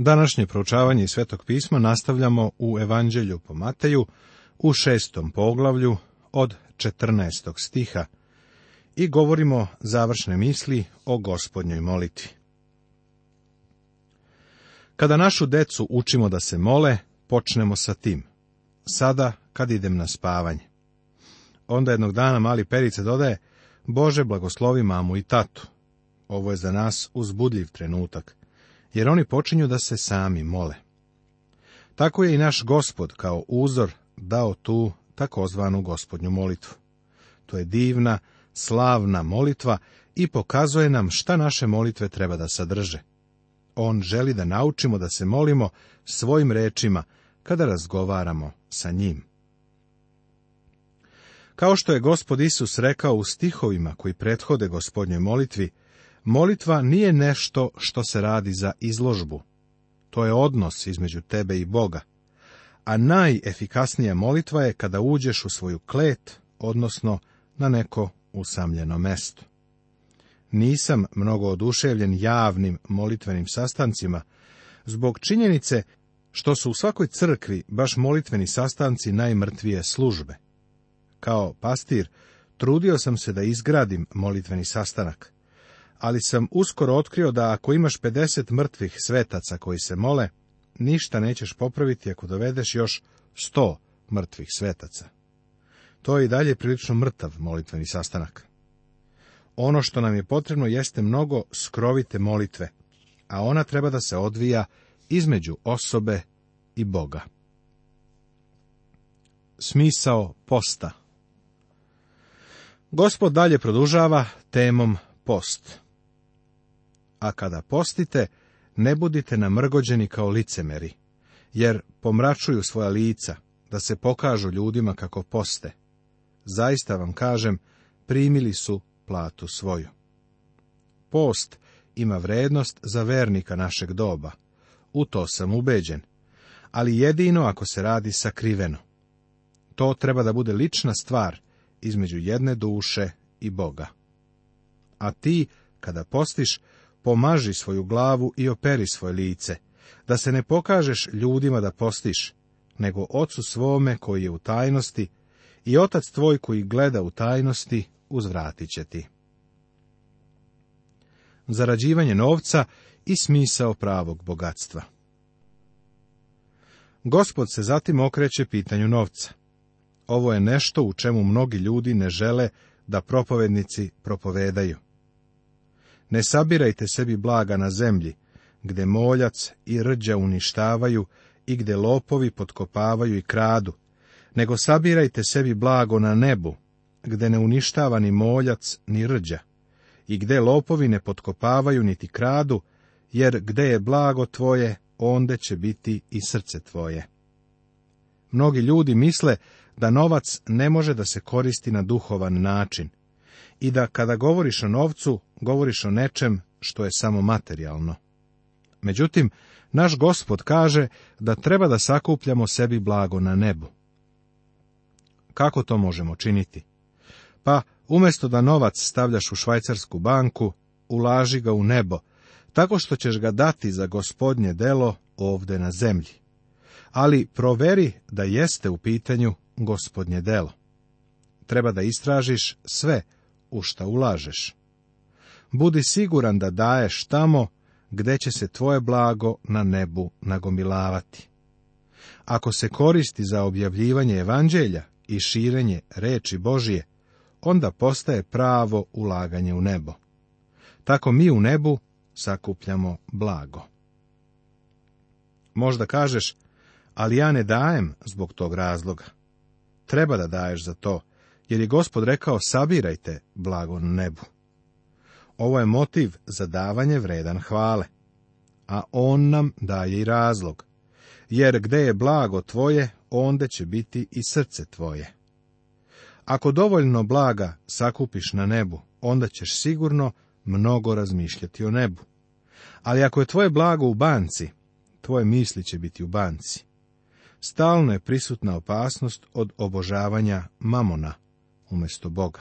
Današnje proučavanje Svetog pisma nastavljamo u Evanđelju po Mateju u šestom poglavlju od 14. stiha i govorimo završne misli o gospodnjoj moliti. Kada našu decu učimo da se mole, počnemo sa tim. Sada, kad idem na spavanje. Onda jednog dana mali Perica dodaje, Bože, blagoslovi mamu i tatu. Ovo je za nas uzbudljiv trenutak jer oni počinju da se sami mole. Tako je i naš gospod kao uzor dao tu takozvanu gospodnju molitvu. To je divna, slavna molitva i pokazuje nam šta naše molitve treba da sadrže. On želi da naučimo da se molimo svojim rečima kada razgovaramo sa njim. Kao što je gospod Isus rekao u stihovima koji prethode gospodnjoj molitvi, Molitva nije nešto što se radi za izložbu. To je odnos između tebe i Boga. A najefikasnija molitva je kada uđeš u svoju klet, odnosno na neko usamljeno mesto. Nisam mnogo oduševljen javnim molitvenim sastancima, zbog činjenice što su u svakoj crkvi baš molitveni sastanci najmrtvije službe. Kao pastir, trudio sam se da izgradim molitveni sastanak ali sam uskoro otkrio da ako imaš 50 mrtvih svetaca koji se mole, ništa nećeš popraviti ako dovedeš još 100 mrtvih svetaca. To je i dalje prilično mrtav molitveni sastanak. Ono što nam je potrebno jeste mnogo skrovite molitve, a ona treba da se odvija između osobe i Boga. Smisao posta Gospod dalje produžava temom post a kada postite, ne budite namrgođeni kao licemeri, jer pomračuju svoja lica, da se pokažu ljudima kako poste. Zaista vam kažem, primili su platu svoju. Post ima vrednost za vernika našeg doba. U to sam ubeđen. Ali jedino ako se radi sakriveno. To treba da bude lična stvar između jedne duše i Boga. A ti, kada postiš, pomaži svoju glavu i operi svoje lice, da se ne pokažeš ljudima da postiš, nego ocu svome koji je u tajnosti i otac tvoj koji gleda u tajnosti uzvratit će ti. Zarađivanje novca i smisao pravog bogatstva. Gospod se zatim okreće pitanju novca. Ovo je nešto u čemu mnogi ljudi ne žele da propovednici propovedaju. Ne sabirajte sebi blaga na zemlji, gde moljac i rđa uništavaju i gde lopovi potkopavaju i kradu, nego sabirajte sebi blago na nebu, gde ne uništava ni moljac ni rđa, i gde lopovi ne potkopavaju niti kradu, jer gde je blago tvoje, onda će biti i srce tvoje. Mnogi ljudi misle da novac ne može da se koristi na duhovan način, i da kada govoriš o novcu, govoriš o nečem što je samo materijalno. Međutim, naš gospod kaže da treba da sakupljamo sebi blago na nebu. Kako to možemo činiti? Pa, umjesto da novac stavljaš u švajcarsku banku, ulaži ga u nebo, tako što ćeš ga dati za gospodnje delo ovde na zemlji. Ali proveri da jeste u pitanju gospodnje delo. Treba da istražiš sve u šta ulažeš. Budi siguran da daješ tamo gde će se tvoje blago na nebu nagomilavati. Ako se koristi za objavljivanje evanđelja i širenje reči Božije, onda postaje pravo ulaganje u nebo. Tako mi u nebu sakupljamo blago. Možda kažeš, ali ja ne dajem zbog tog razloga. Treba da daješ za to, jer je gospod rekao sabirajte blago nebu. Ovo je motiv za davanje vredan hvale. A on nam daje i razlog. Jer gde je blago tvoje, onda će biti i srce tvoje. Ako dovoljno blaga sakupiš na nebu, onda ćeš sigurno mnogo razmišljati o nebu. Ali ako je tvoje blago u banci, tvoje misli će biti u banci. Stalno je prisutna opasnost od obožavanja mamona, umjesto Boga.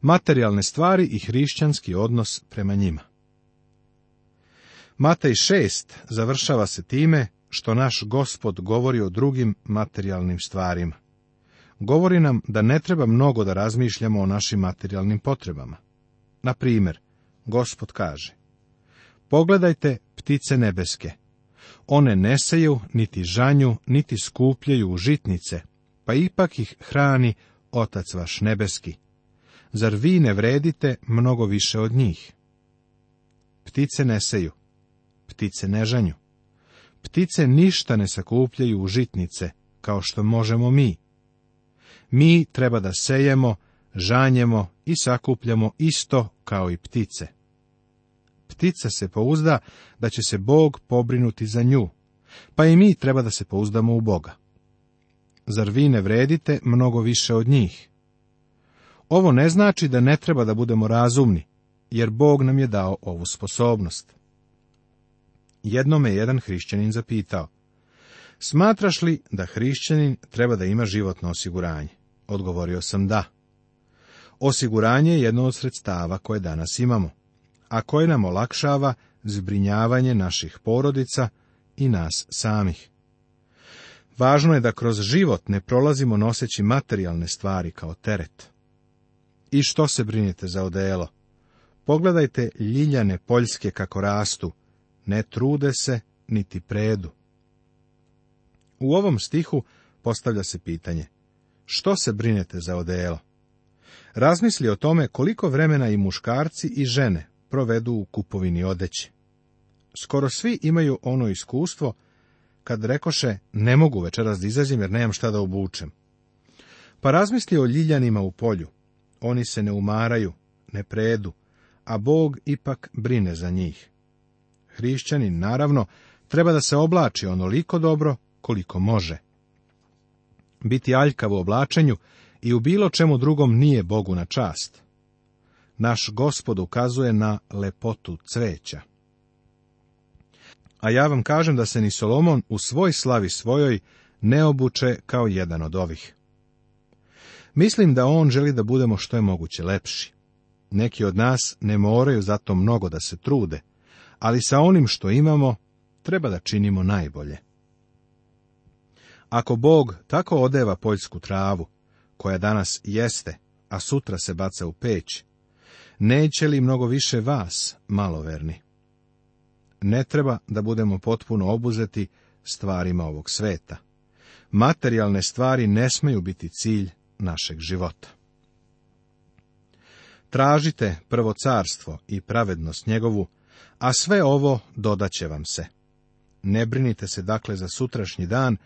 Materijalne stvari i hrišćanski odnos prema njima. Matej 6 završava se time što naš gospod govori o drugim materijalnim stvarima. Govori nam da ne treba mnogo da razmišljamo o našim materijalnim potrebama. Na primjer, gospod kaže, pogledajte ptice nebeske. One ne seju, niti žanju, niti skupljaju u žitnice, pa ipak ih hrani Otac vaš nebeski. Zar vi ne vredite mnogo više od njih? Ptice ne seju, ptice ne žanju. Ptice ništa ne sakupljaju u žitnice, kao što možemo mi. Mi treba da sejemo, žanjemo i sakupljamo isto kao i ptice. Ptica se pouzda da će se Bog pobrinuti za nju, pa i mi treba da se pouzdamo u Boga. Zar vi ne vredite mnogo više od njih? Ovo ne znači da ne treba da budemo razumni, jer Bog nam je dao ovu sposobnost. Jedno me jedan hrišćanin zapitao, Smatraš li da hrišćanin treba da ima životno osiguranje? Odgovorio sam da. Osiguranje je jedno od sredstava koje danas imamo, a koje nam olakšava zbrinjavanje naših porodica i nas samih. Važno je da kroz život ne prolazimo noseći materijalne stvari kao teret. I što se brinete za odelo? Pogledajte ljiljane poljske kako rastu, ne trude se niti predu. U ovom stihu postavlja se pitanje, što se brinete za odelo? Razmisli o tome koliko vremena i muškarci i žene provedu u kupovini odeći. Skoro svi imaju ono iskustvo kad rekoše ne mogu večeras da izađem jer nemam šta da obučem. Pa razmisli o ljiljanima u polju. Oni se ne umaraju, ne predu, a Bog ipak brine za njih. Hrišćanin, naravno, treba da se oblači onoliko dobro koliko može. Biti aljkav u oblačenju i u bilo čemu drugom nije Bogu na čast. Naš gospod ukazuje na lepotu cveća a ja vam kažem da se ni Solomon u svoj slavi svojoj ne obuče kao jedan od ovih. Mislim da on želi da budemo što je moguće lepši. Neki od nas ne moraju zato mnogo da se trude, ali sa onim što imamo treba da činimo najbolje. Ako Bog tako odeva poljsku travu, koja danas jeste, a sutra se baca u peć, neće li mnogo više vas, maloverni? ne treba da budemo potpuno obuzeti stvarima ovog sveta. Materijalne stvari ne smeju biti cilj našeg života. Tražite prvo carstvo i pravednost njegovu, a sve ovo dodaće vam se. Ne brinite se dakle za sutrašnji dan,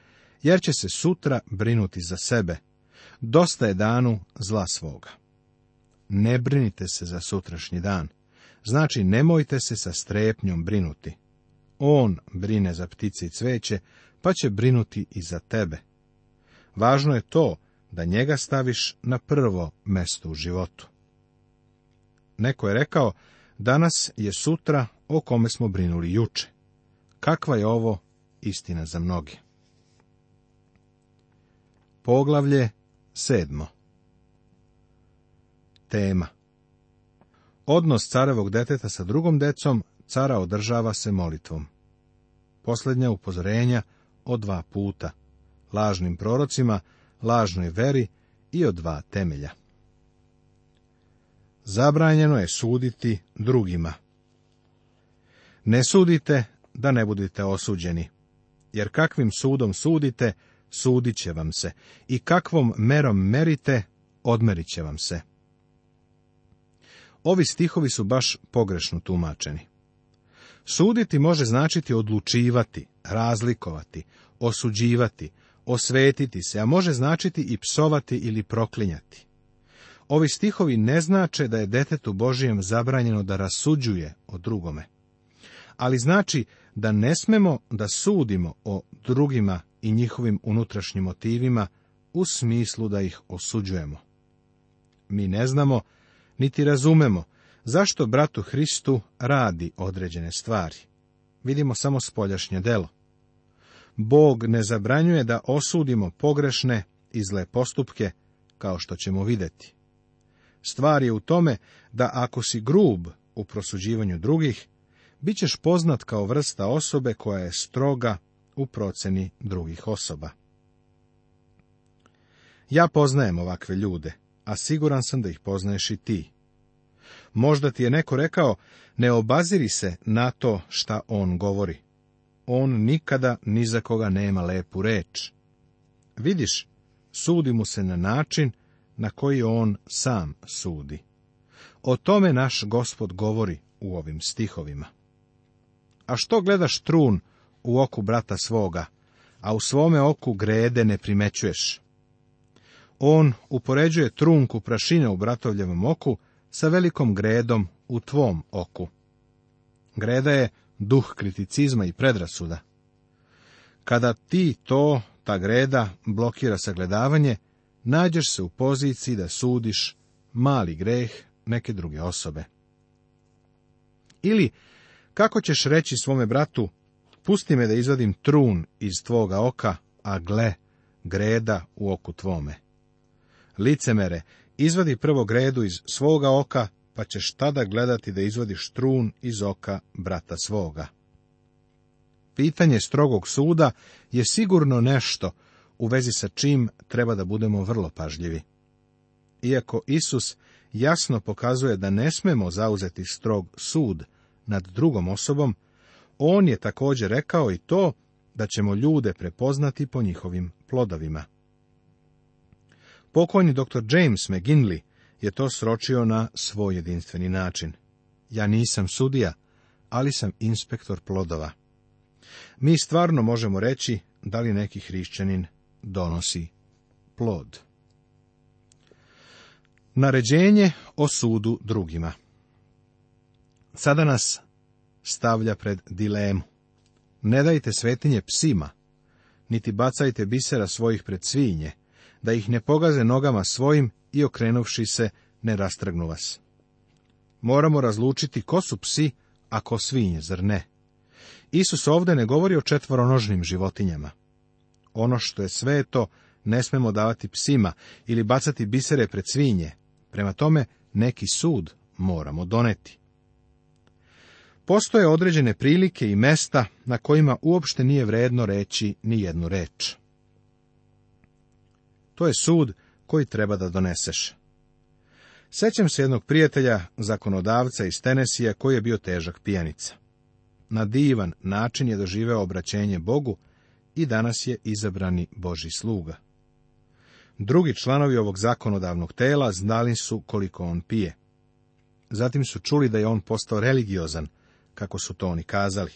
jer će se sutra brinuti za sebe. Dosta je danu zla svoga. Ne brinite se za sutrašnji dan. Znači, nemojte se sa strepnjom brinuti. On brine za ptice i cveće, pa će brinuti i za tebe. Važno je to da njega staviš na prvo mesto u životu. Neko je rekao, danas je sutra o kome smo brinuli juče. Kakva je ovo istina za mnogi? Poglavlje sedmo Tema Odnos carevog deteta sa drugom decom cara održava se molitvom. Posljednja upozorenja o dva puta, lažnim prorocima, lažnoj veri i o dva temelja. Zabranjeno je suditi drugima. Ne sudite da ne budete osuđeni, jer kakvim sudom sudite, sudit će vam se, i kakvom merom merite, odmerit će vam se. Ovi stihovi su baš pogrešno tumačeni. Suditi može značiti odlučivati, razlikovati, osuđivati, osvetiti se, a može značiti i psovati ili proklinjati. Ovi stihovi ne znače da je detetu Božijem zabranjeno da rasuđuje o drugome, ali znači da ne smemo da sudimo o drugima i njihovim unutrašnjim motivima u smislu da ih osuđujemo. Mi ne znamo niti razumemo zašto bratu Hristu radi određene stvari. Vidimo samo spoljašnje delo. Bog ne zabranjuje da osudimo pogrešne i zle postupke, kao što ćemo vidjeti. Stvar je u tome da ako si grub u prosuđivanju drugih, bit ćeš poznat kao vrsta osobe koja je stroga u proceni drugih osoba. Ja poznajem ovakve ljude, a siguran sam da ih poznaješ i ti. Možda ti je neko rekao, ne obaziri se na to šta on govori. On nikada ni za koga nema lepu reč. Vidiš, sudi mu se na način na koji on sam sudi. O tome naš gospod govori u ovim stihovima. A što gledaš trun u oku brata svoga, a u svome oku grede ne primećuješ? on upoređuje trunku prašine u bratovljevom oku sa velikom gredom u tvom oku. Greda je duh kriticizma i predrasuda. Kada ti to, ta greda, blokira sagledavanje, nađeš se u poziciji da sudiš mali greh neke druge osobe. Ili, kako ćeš reći svome bratu, pusti me da izvadim trun iz tvoga oka, a gle, greda u oku tvome licemere, izvadi prvog gredu iz svoga oka, pa ćeš tada gledati da izvadiš štrun iz oka brata svoga. Pitanje strogog suda je sigurno nešto u vezi sa čim treba da budemo vrlo pažljivi. Iako Isus jasno pokazuje da ne smemo zauzeti strog sud nad drugom osobom, on je također rekao i to da ćemo ljude prepoznati po njihovim plodovima. Pokojni dr. James McGinley je to sročio na svoj jedinstveni način. Ja nisam sudija, ali sam inspektor plodova. Mi stvarno možemo reći da li neki hrišćanin donosi plod. Naređenje o sudu drugima. Sada nas stavlja pred dilemu. Ne dajte svetinje psima, niti bacajte bisera svojih pred svinje, da ih ne pogaze nogama svojim i okrenuvši se, ne rastrgnu vas. Moramo razlučiti ko su psi, a ko svinje, zar ne? Isus ovdje ne govori o četvoronožnim životinjama. Ono što je sve to, ne smemo davati psima ili bacati bisere pred svinje. Prema tome, neki sud moramo doneti. Postoje određene prilike i mesta na kojima uopšte nije vredno reći ni jednu reč. To je sud koji treba da doneseš. Sećam se jednog prijatelja, zakonodavca iz Tenesija, koji je bio težak pijanica. Na divan način je doživeo obraćenje Bogu i danas je izabrani Boži sluga. Drugi članovi ovog zakonodavnog tela znali su koliko on pije. Zatim su čuli da je on postao religiozan, kako su to oni kazali.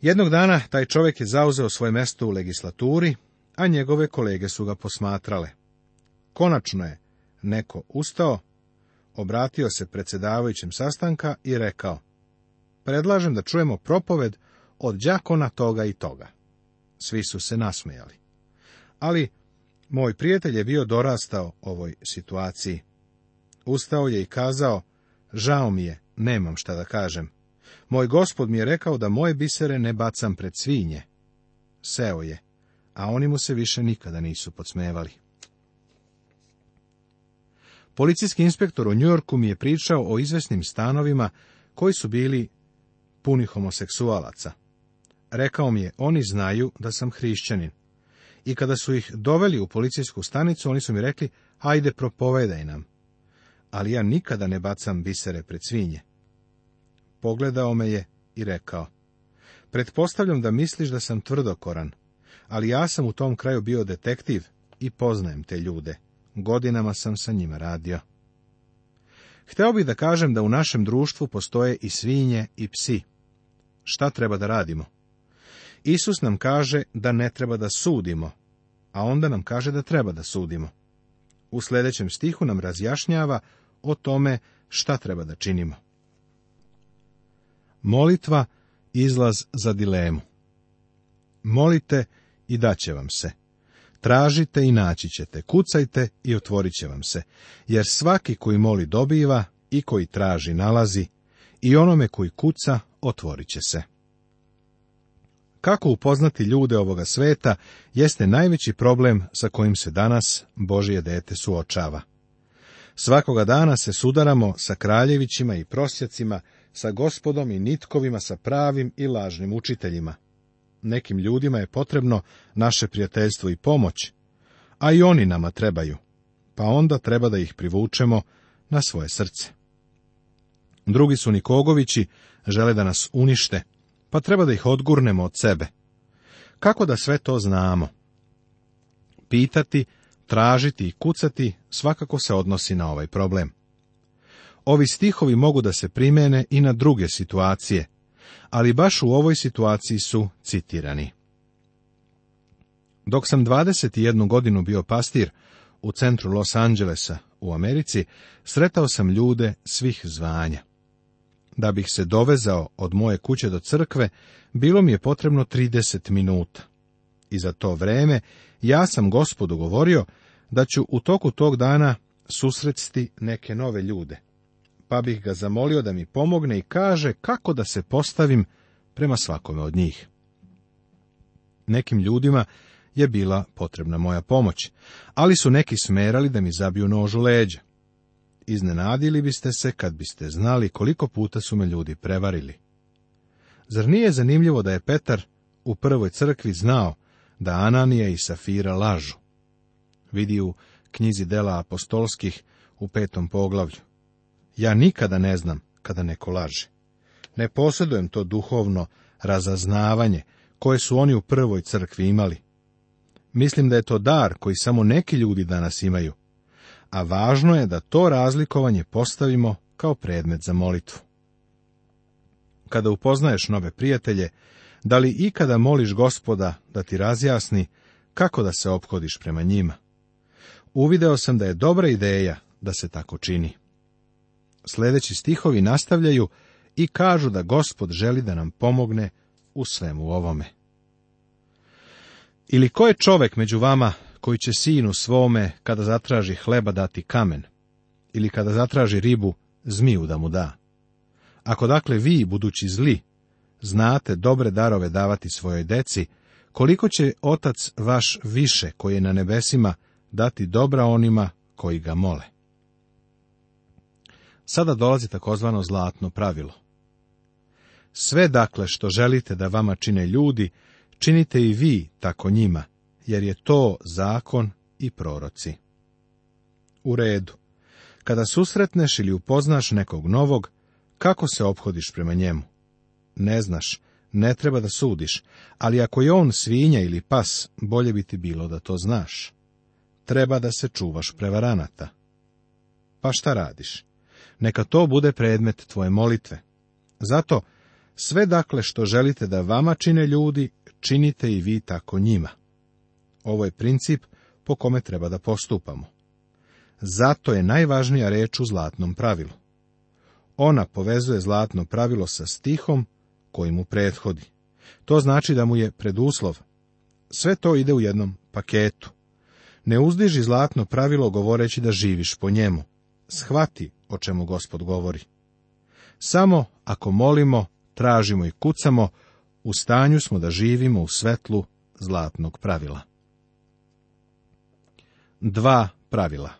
Jednog dana taj čovjek je zauzeo svoje mesto u legislaturi, a njegove kolege su ga posmatrale. Konačno je neko ustao, obratio se predsjedavajućem sastanka i rekao Predlažem da čujemo propoved od đakona toga i toga. Svi su se nasmijali. Ali moj prijatelj je bio dorastao ovoj situaciji. Ustao je i kazao, žao mi je, nemam šta da kažem. Moj gospod mi je rekao da moje bisere ne bacam pred svinje. Seo je a oni mu se više nikada nisu podsmevali. Policijski inspektor u Yorku mi je pričao o izvesnim stanovima koji su bili puni homoseksualaca. Rekao mi je, oni znaju da sam hrišćanin. I kada su ih doveli u policijsku stanicu, oni su mi rekli, ajde, propovedaj nam. Ali ja nikada ne bacam bisere pred svinje. Pogledao me je i rekao, pretpostavljam da misliš da sam tvrdokoran, ali ja sam u tom kraju bio detektiv i poznajem te ljude. Godinama sam sa njima radio. Hteo bih da kažem da u našem društvu postoje i svinje i psi. Šta treba da radimo? Isus nam kaže da ne treba da sudimo, a onda nam kaže da treba da sudimo. U sljedećem stihu nam razjašnjava o tome šta treba da činimo. Molitva izlaz za dilemu. Molite i daće vam se. Tražite i naći ćete, kucajte i otvorit će vam se, jer svaki koji moli dobiva i koji traži nalazi, i onome koji kuca otvorit će se. Kako upoznati ljude ovoga sveta jeste najveći problem sa kojim se danas Božje dete suočava. Svakoga dana se sudaramo sa kraljevićima i prosjacima, sa gospodom i nitkovima, sa pravim i lažnim učiteljima nekim ljudima je potrebno naše prijateljstvo i pomoć, a i oni nama trebaju, pa onda treba da ih privučemo na svoje srce. Drugi su Nikogovići, žele da nas unište, pa treba da ih odgurnemo od sebe. Kako da sve to znamo? Pitati, tražiti i kucati svakako se odnosi na ovaj problem. Ovi stihovi mogu da se primene i na druge situacije, ali baš u ovoj situaciji su citirani. Dok sam 21 godinu bio pastir u centru Los Angelesa u Americi, sretao sam ljude svih zvanja. Da bih se dovezao od moje kuće do crkve, bilo mi je potrebno 30 minuta. I za to vreme ja sam gospodu govorio da ću u toku tog dana susretiti neke nove ljude pa bih ga zamolio da mi pomogne i kaže kako da se postavim prema svakome od njih. Nekim ljudima je bila potrebna moja pomoć, ali su neki smerali da mi zabiju nož u leđa. Iznenadili biste se kad biste znali koliko puta su me ljudi prevarili. Zar nije zanimljivo da je Petar u prvoj crkvi znao da Ananija i Safira lažu? Vidi u knjizi dela apostolskih u petom poglavlju. Ja nikada ne znam kada neko laže. Ne posjedujem to duhovno razaznavanje koje su oni u prvoj crkvi imali. Mislim da je to dar koji samo neki ljudi danas imaju, a važno je da to razlikovanje postavimo kao predmet za molitvu. Kada upoznaješ nove prijatelje, da li ikada moliš gospoda da ti razjasni kako da se ophodiš prema njima? Uvideo sam da je dobra ideja da se tako čini. Sledeći stihovi nastavljaju i kažu da Gospod želi da nam pomogne u svemu ovome. Ili ko je čovek među vama koji će sinu svome kada zatraži hleba dati kamen ili kada zatraži ribu zmiju da mu da? Ako dakle vi, budući zli, znate dobre darove davati svojoj deci, koliko će otac vaš više koji je na nebesima dati dobra onima koji ga mole? Sada dolazi takozvano zlatno pravilo. Sve dakle što želite da vama čine ljudi, činite i vi tako njima, jer je to zakon i proroci. U redu. Kada susretneš ili upoznaš nekog novog, kako se obhodiš prema njemu? Ne znaš, ne treba da sudiš, ali ako je on svinja ili pas, bolje bi ti bilo da to znaš. Treba da se čuvaš prevaranata. Pa šta radiš? Neka to bude predmet tvoje molitve. Zato, sve dakle što želite da vama čine ljudi, činite i vi tako njima. Ovo je princip po kome treba da postupamo. Zato je najvažnija reč u zlatnom pravilu. Ona povezuje zlatno pravilo sa stihom koji mu prethodi. To znači da mu je preduslov. Sve to ide u jednom paketu. Ne uzdiži zlatno pravilo govoreći da živiš po njemu. Shvati o čemu gospod govori. Samo ako molimo, tražimo i kucamo, u stanju smo da živimo u svetlu zlatnog pravila. Dva pravila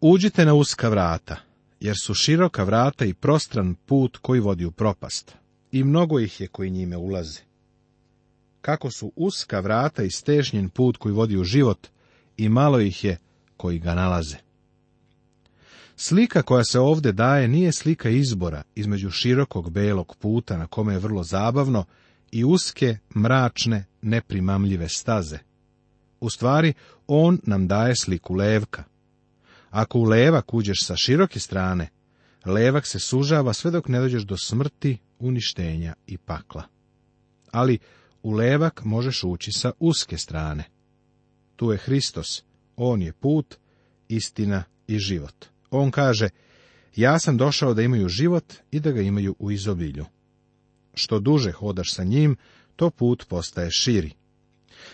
Uđite na uska vrata, jer su široka vrata i prostran put koji vodi u propast, i mnogo ih je koji njime ulaze. Kako su uska vrata i stešnjen put koji vodi u život, i malo ih je koji ga nalaze. Slika koja se ovdje daje nije slika izbora između širokog belog puta na kome je vrlo zabavno i uske, mračne, neprimamljive staze. U stvari, on nam daje sliku levka. Ako u levak uđeš sa široke strane, levak se sužava sve dok ne dođeš do smrti, uništenja i pakla. Ali u levak možeš ući sa uske strane. Tu je Hristos, on je put, istina i život. On kaže, ja sam došao da imaju život i da ga imaju u izobilju. Što duže hodaš sa njim, to put postaje širi.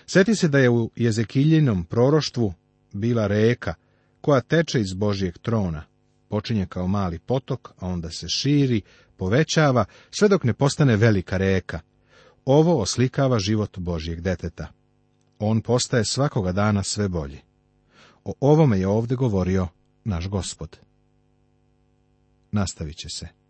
Sjeti se da je u Jezekiljinom proroštvu bila reka, koja teče iz Božijeg trona. Počinje kao mali potok, a onda se širi, povećava, sve dok ne postane velika reka. Ovo oslikava život Božijeg deteta. On postaje svakoga dana sve bolji. O ovome je ovdje govorio naš gospod. Nastavit će se.